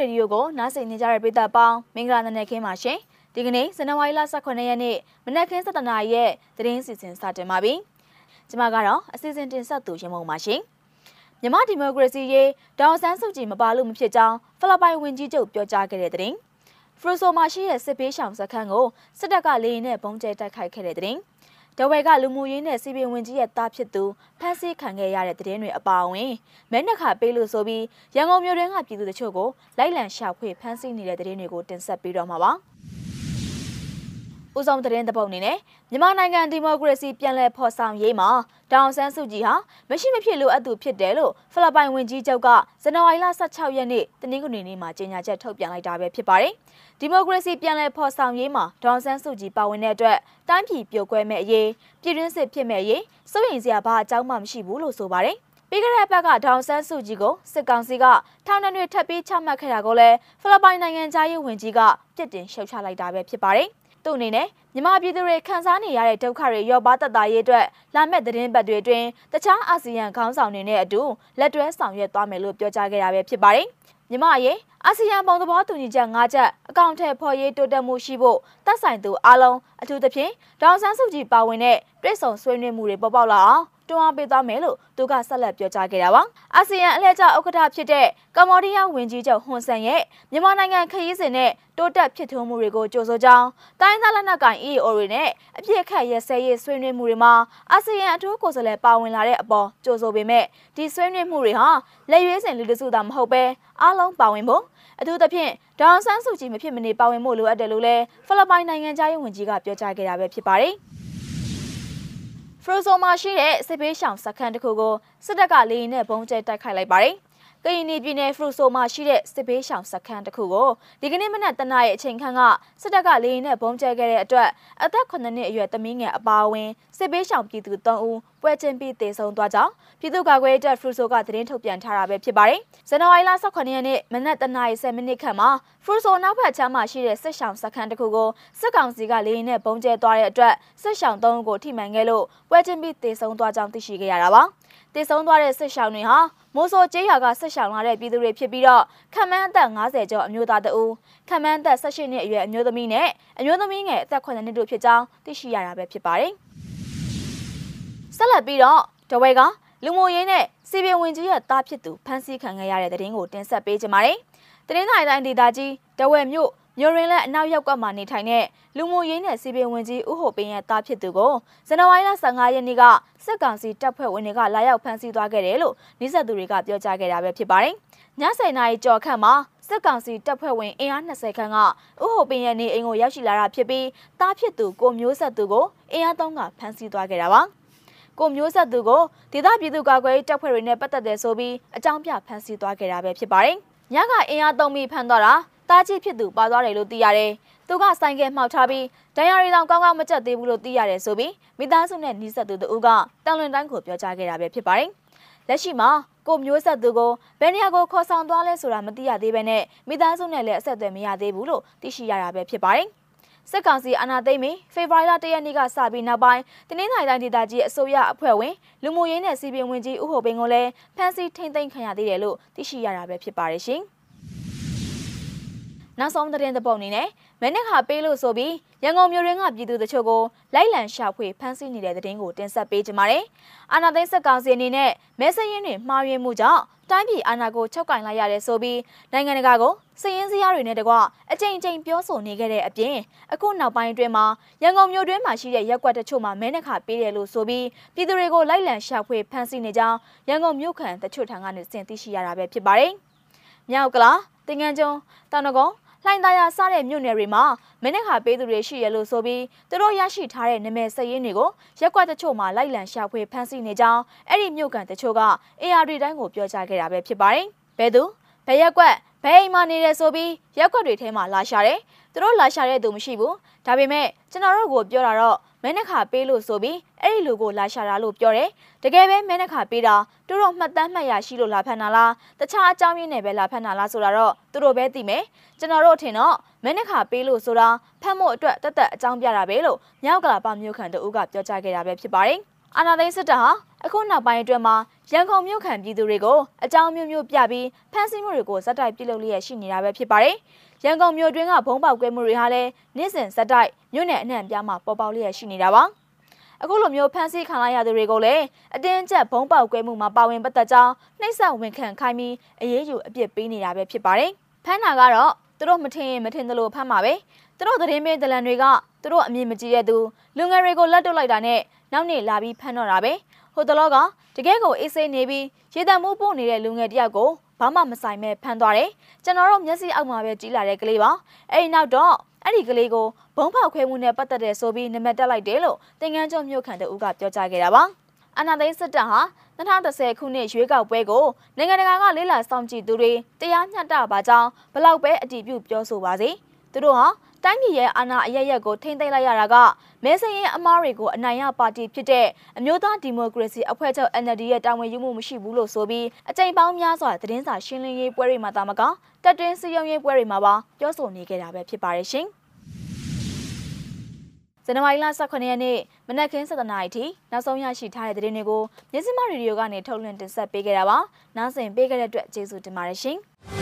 ရေဒီယိုကိုနားဆင်နေကြတဲ့ပရိသတ်ပေါင်းမင်္ဂလာနံနက်ခင်းပါရှင်ဒီကနေ့ဇန်နဝါရီလ18ရက်နေ့မနက်ခင်း7:00နာရီရဲ့သတင်းစီစဉ်စတင်ပါပြီကျွန်မကတော့အစီအစဉ်တင်ဆက်သူရမုံပါရှင်မြန်မာဒီမိုကရေစီရေးဒေါအောင်ဆန်းစုကြည်မပါလို့မဖြစ်ကြောင်းဖိလစ်ပိုင်ဝန်ကြီးချုပ်ပြောကြားခဲ့တဲ့သတင်းဖရိုဆိုမာရှိရဲ့စစ်ပေးရှောင်စခန်းကိုစစ်တပ်ကလေရင်နဲ့ပုံကျဲတိုက်ခိုက်ခဲ့တဲ့သတင်း ဒဝဲကလူမှုရေးနဲ့စီပင်ဝင်ကြီးရဲ့တားဖြစ်သူဖမ်းဆီးခံခဲ့ရတဲ့တဲ့င်းတွေအပါအဝင်မဲနှခပေးလို့ဆိုပြီးရန်ကုန်မြို့တွင်းကပြည်သူတချို့ကိုလိုက်လံရှာဖွေဖမ်းဆီးနေတဲ့တဲ့င်းတွေကိုတင်ဆက်ပေးတော့မှာပါ။ ဦးဆောင်သတင်းတပုတ်အနေနဲ့မြန်မာနိုင်ငံဒီမိုကရေစီပြန်လည်ဖော်ဆောင်ရေးမှာဒေါအောင်ဆန်းစုကြည်ဟာမရှိမဖြစ်လိုအပ်သူဖြစ်တယ်လို့ဖိလစ်ပိုင်ဝန်ကြီးချုပ်ကဇန်နဝါရီလ16ရက်နေ့တနင်္ဂနွေနေ့မှာကြေညာချက်ထုတ်ပြန်လိုက်တာပဲဖြစ်ပါတယ်။ဒီမိုကရေစီပြန်လည်ဖော်ဆောင်ရေးမှာဒေါအောင်ဆန်းစုကြည်ပါဝင်တဲ့အတွက်တိုင်းပြည်ပြိုကွဲမဲ့အရေးပြည်တွင်းစစ်ဖြစ်မဲ့အရေးစိုးရိမ်စရာဘာအကြောင်းမှမရှိဘူးလို့ဆိုပါတယ်။ပြီးခဲ့တဲ့ဘက်ကဒေါန်ဆန်းစုကြည်ကိုစစ်ကောင်စီကထောင်နှံတွေထပ်ပြီးချမှတ်ခဲ့တာကိုလည်းဖိလစ်ပိုင်နိုင်ငံသားရေးဝန်ကြီးကပြစ်တင်ရှုတ်ချလိုက်တာပဲဖြစ်ပါတယ်။ သူ့အနေနဲ့မြန်မာပြည်သူတွေခံစားနေရတဲ့ဒုက္ခတွေရောပါတတ်တာရေးအတွက်လာမဲ့သတင်းပတ်တွေအတွင်းတခြားအာဆီယံခေါင်းဆောင်တွေနဲ့အတူလက်တွဲဆောင်ရွက်သွားမယ်လို့ပြောကြားခဲ့တာပဲဖြစ်ပါတယ်။မြမရဲ့အာဆီယံပုံသဘောတူညီချက်၅ချက်အကောင့်ထဲဖော်ရေးတိုးတက်မှုရှိဖို့သက်ဆိုင်သူအားလုံးအထူးသဖြင့်ဒေါန်ဆန်းစုကြည်ပါဝင်တဲ့တွဲဆောင်ဆွေးနွေးမှုတွေပေါ်ပေါက်လာအောင် တွန်းအားပေးသွားမယ်လို့သူကဆက်လက်ပြောကြားခဲ့တာပါ။အာဆီယံအလှည့်ကျဥက္ကဋ္ဌဖြစ်တဲ့ကမ္ဘောဒီးယားဝန်ကြီးချုပ်ဟွန်ဆန်ရဲ့မြန်မာနိုင်ငံခရီးစဉ်နဲ့တိုးတက်ဖြစ်ထွန်းမှုတွေကိုကြိုဆိုကြောင်းတိုင်းသားလက်နက်ကိုင် EAO တွေနဲ့အပြစ်ခတ်ရဲစဲရေးဆွေးနွေးမှုတွေမှာအာဆီယံအထူးကိုယ်စားလှယ်ပါဝင်လာတဲ့အပေါ်ကြိုဆိုပေမဲ့ဒီဆွေးနွေးမှုတွေဟာလက်ရွေးစင်လူတစုသာမဟုတ်ပဲအားလုံးပါဝင်ဖို့အထူးသဖြင့်ဒေါန်ဆန်းစုကြည်မဖြစ်မနေပါဝင်မှုလိုအပ်တယ်လို့လည်းဖိလစ်ပိုင်နိုင်ငံသားရေးဝန်ကြီးကပြောကြားခဲ့တာပဲဖြစ်ပါတယ်။ ဖရိုဆိုမှာရှိတဲ့စစ်ပေးရှောင်စခန်းတစ်ခုကိုစစ်တပ်ကလေယာဉ်နဲ့ဘုံကျဲတိုက်ခိုက်လိုက်ပါတယ်။ ကရင်ပြည်နယ်ဖရိုဆိုမှာရှိတဲ့စစ်ပေးရှောင်စခန်းတစ်ခုကိုဒီကနေ့မနက်တနားရဲ့အချိန်ခန့်ကစစ်တပ်ကလေယာဉ်နဲ့ဘုံကျဲခဲ့တဲ့အတွက်အသက်9နှစ်အရွယ်သမီးငယ်အပါအဝင်စစ်ပေးရှောင်ပြည်သူ3ဦးပွဲချင်းပြီးတေဆုံးသွားကြောင်းပြည်သူ့ကာကွယ်ရေးတပ်ဖရူဆိုကသတင်းထုတ်ပြန်ထားတာပဲဖြစ်ပါတယ်။ဇန်နဝါရီလ18ရက်နေ့မနက်တနာရီ10မိနစ်ခန့်မှာဖရူဆိုနောက်ဘက်ချမ်းမှာရှိတဲ့စစ်ဆောင်စခန်းတစ်ခုကိုစစ်ကောင်စီကလေရင်နဲ့ပုံကျဲသွားတဲ့အတွက်စစ်ဆောင်3ဦးကိုထိမှန်ခဲ့လို့ပွဲချင်းပြီးတေဆုံးသွားကြောင်းသိရှိခဲ့ရတာပါ။တေဆုံးသွားတဲ့စစ်ဆောင်တွေဟာ မိုးဆိုကျေးရွာကဆက်ရှောင်လာတဲ့ပြည်သူတွေဖြစ်ပြီးတော့ခမန်းအသက်50ကျော်အမျိုးသားတဦးခမန်းအသက်18နှစ်အရွယ်အမျိုးသမီးနဲ့အမျိုးသမီးငယ်အသက်9နှစ်တို့ဖြစ်ကြောင်းသိရှိရတာပဲဖြစ်ပါတယ်။ဆက်လက်ပြီးတော့တဝဲကလူမိုရေးနဲ့စီပင်ဝင်ကြီးရဲ့တားဖြစ်သူဖမ်းဆီးခံခဲ့ရတဲ့တဲ့ရင်ကိုတင်ဆက်ပေးကြပါမယ်။တရင်တိုင်းတိုင်းဒေသကြီးတဝဲမြို့ မြို့ရင်းလက်အနောက်ရောက်ကမှနေထိုင်တဲ့လူမှုရေးနဲ့စီပင်ဝင်ကြီးဦးဟိုပင်ရဲ့တားဖြစ်သူကိုဇန်နဝါရီလ15ရက်နေ့ကစစ်ကောင်စီတပ်ဖွဲ့ဝင်တွေကလာရောက်ဖမ်းဆီးသွားခဲ့တယ်လို့နှိစက်သူတွေကပြောကြားခဲ့တာပဲဖြစ်ပါတယ်။ည7:00နာရီကြော်ခန့်မှာစစ်ကောင်စီတပ်ဖွဲ့ဝင်အင်အား20ခန်းကဥဟိုပင်ရဲ့နေအိမ်ကိုရောက်ရှိလာတာဖြစ်ပြီးတားဖြစ်သူကိုမျိုးဆက်သူကိုအင်အားသုံးကဖမ်းဆီးသွားခဲ့တာပါ။ကိုမျိုးဆက်သူကိုဒေသပြည်သူ့ကာကွယ်ရေးတပ်ဖွဲ့တွေနဲ့ပတ်သက်တယ်ဆိုပြီးအကြောင်းပြဖမ်းဆီးသွားခဲ့တာပဲဖြစ်ပါတယ်။ညကအင်အားသုံးပြီးဖမ်းသွားတာ တားကြီးဖြစ်သူပါသွားတယ်လို့သိရတယ်။သူကဆိုင်ကယ်မှောက်ထားပြီးဒဏ်ရာတွေတောင်ကောင်းကောင်းမကျက်သေးဘူးလို့သိရတယ်ဆိုပြီးမိသားစုနဲ့နှိစက်သူတို့ကတန်လွင်တိုင်းကိုပြောကြားခဲ့တာပဲဖြစ်ပါတယ်။လက်ရှိမှာကိုမျိုးဆက်သူကိုဘယ်နေရာကိုခေါ်ဆောင်သွားလဲဆိုတာမသိရသေးဘဲနဲ့မိသားစုနဲ့လည်းအဆက်အသွယ်မရသေးဘူးလို့သိရှိရတာပဲဖြစ်ပါတယ်။စစ်ကောင်စီအာဏာသိမ်းပြီးဖေဖော်ဝါရီလ၁ရက်နေ့ကစပြီးနောက်ပိုင်းတနင်္လာရီတိုင်းဒေသကြီးအစိုးရအဖွဲ့ဝင်လူမှုရေးနဲ့စီပင်ဝင်ကြီးဦးဟိုပင်ကိုလည်းဖမ်းဆီးထိန်းသိမ်းခံရသေးတယ်လို့သိရှိရတာပဲဖြစ်ပါတယ်ရှင်။ နောက်ဆုံးသတင်းသဘောအနေနဲ့မနစ်ခါပေးလို့ဆိုပြီးရန်ကုန်မြို့ရင်းကပြည်သူတချို့ကိုလိုက်လံရှာဖွေဖမ်းဆီးနေတဲ့သတင်းကိုတင်ဆက်ပေးကြပါမယ်။အာနာသိန်းစစ်ကောင်စီအနေနဲ့မဲဆရင်တွေမှားယွင်းမှုကြောင့်တိုင်းပြည်အာဏာကိုချုပ်ကင်လိုက်ရတယ်ဆိုပြီးနိုင်ငံတကာကိုစည်ရင်းစရာတွေနဲ့တကွအကြိမ်ကြိမ်ပြောဆိုနေခဲ့တဲ့အပြင်အခုနောက်ပိုင်းအတွင်းမှာရန်ကုန်မြို့တွင်းမှာရှိတဲ့ရက်ကွက်တချို့မှာမဲနှခါပေးတယ်လို့ဆိုပြီးပြည်သူတွေကိုလိုက်လံရှာဖွေဖမ်းဆီးနေကြောင်းရန်ကုန်မြို့ခံတချို့ထံကနေစင်သိရှိရတာပဲဖြစ်ပါတယ်။မြောက်ကလာတင်ငန်းကျွန်းတောင်တကုန်း လှိုင်သာယာစတဲ့မြို့နယ်တွေမှာမင်းနဲ့ခါပေးသူတွေရှိရလို့ဆိုပြီးသူတို့ရရှိထားတဲ့နာမည်စရင်းတွေကိုရက်ကွက်တချို့မှာလိုက်လံရှာဖွေဖမ်းဆီးနေကြောင်းအဲ့ဒီမြို့ကန်တချို့က AR တွေတိုင်းကိုပြောကြားခဲ့တာပဲဖြစ်ပါတယ်။ဘယ်သူဘယ်ရက်ကွက်ဘယ်အိမ်မှာနေတယ်ဆိုပြီးရက်ကွက်တွေထဲမှာလာရှာတယ်။သူတို့လာရှာတဲ့သူမရှိဘူး။ဒါပေမဲ့ကျွန်တော်တို့ကိုပြောတာတော့ မဲနှခါပေးလို့ဆိုပြီးအဲ့ဒီလူကိုလာရှာတာလို့ပြောတယ်တကယ်ပဲမဲနှခါပေးတာသူတို့မှတ်တမ်းမှတ်ရရှိလို့လာဖမ်းတာလားတခြားအကြောင်းရင်းနဲ့ပဲလာဖမ်းတာလားဆိုတာတော့သူတို့ပဲသိမယ်ကျွန်တော်တို့ထင်တော့မဲနှခါပေးလို့ဆိုတာဖမ်းဖို့အတွက်တက်တက်အကြောင်းပြတာပဲလို့မြောက်ကလာပမြို့ခံတို့ကပြောကြားခဲ့တာပဲဖြစ်ပါတယ် အာဏာသိမ်းစစ်တပ်ဟာအခုနောက်ပိုင်းအတွင်းမှာရန်ကုန်မြို့ခံပြည်သူတွေကိုအကြောင်းမျိုးမျိုးပြပြီးဖမ်းဆီးမှုတွေကိုဇက်တိုက်ပြုလုပ်လျက်ရှိနေတာပဲဖြစ်ပါတယ်။ရန်ကုန်မြို့တွင်းကဘုံပေါက်ကွဲမှုတွေဟာလည်းနေ့စဉ်ဇက်တိုက်မြို့နယ်အနှံ့အပြားမှာပေါ်ပေါက်လျက်ရှိနေတာပါ။အခုလိုမျိုးဖမ်းဆီးခံလိုက်ရသူတွေကိုလည်းအတင်းကျပ်ဘုံပေါက်ကွဲမှုမှာပါဝင်ပတ်သက်ကြောင်းနှိပ်စက်ဝင်ခံခိုင်းပြီးအရေးယူအပြစ်ပေးနေတာပဲဖြစ်ပါတယ်။ဖမ်းတာကတော့ သူတို့မထင်ရင်မထင်သလိုဖမ်းမှာပဲ။သူတို့သတင်းပေးဒလန်တွေကသူတို့အမြင်မကြည့်တဲ့သူလူငယ်တွေကိုလက်တုပ်လိုက်တာနဲ့နောက်နေ့လာပြီးဖမ်းတော့တာပဲဟိုတလောကတကယ်ကိုအေးစိနေပြီးရေတံမှုပို့နေတဲ့လူငယ်တယောက်ကိုဘာမှမဆိုင်မဲ့ဖမ်းသွားတယ်ကျွန်တော်တို့မျက်စိအောက်မှာပဲကြီးလာတဲ့ကလေးပါအဲ့ဒီနောက်တော့အဲ့ဒီကလေးကိုဘုံဖောက်ခွဲမှုနဲ့ပတ်သက်တဲ့ဆိုပြီးနမတက်လိုက်တယ်လို့တင်ငန်းကျော်မြို့ခံတအူးကပြောကြားခဲ့တာပါအနာသိန်းစစ်တပ်ဟာ 2010ခုနှစ်ရွေးကောက်ပွဲကိုနိုင်ငံတကာကလေးလာစောင့်ကြည့်သူတွေတရားမျှတပါကြောင်းဘလောက်ပဲအတည်ပြုပြောဆိုပါစေသူတို့ဟာတိုင်းပြည်ရဲ့အာဏာအရရက်ကိုထိမ့်သိမ်းလိုက်ရတာကမဲဆင်းရင်အမားတွေကိုအနိုင်ရပါတီဖြစ်တဲ့အမျိုးသားဒီမိုကရေစီအဖွဲ့ချုပ် NLD ရဲ့တာဝန်ယူမှုမရှိဘူးလို့ဆိုပြီးအကြိမ်ပေါင်းများစွာသတင်းစာရှင်းလင်းရေးပွဲတွေမှာတာမကတက်တွင်းစည်းရုံးရေးပွဲတွေမှာပါပြောဆိုနေခဲ့တာပဲဖြစ်ပါတယ်ရှင်။ ဇန်နဝါရီလ18ရက်နေ့မနက်ခင်း7:00နာရီထိနောက်ဆုံးရရှိထားတဲ့သတင်းတွေကိုမြစည်းမရေဒီယိုကနေထုတ်လွှင့်တင်ဆက်ပေးခဲ့တာပါ။နောက်ဆက်ပေးခဲ့တဲ့အတွက်ကျေးဇူးတင်ပါတယ်ရှင်။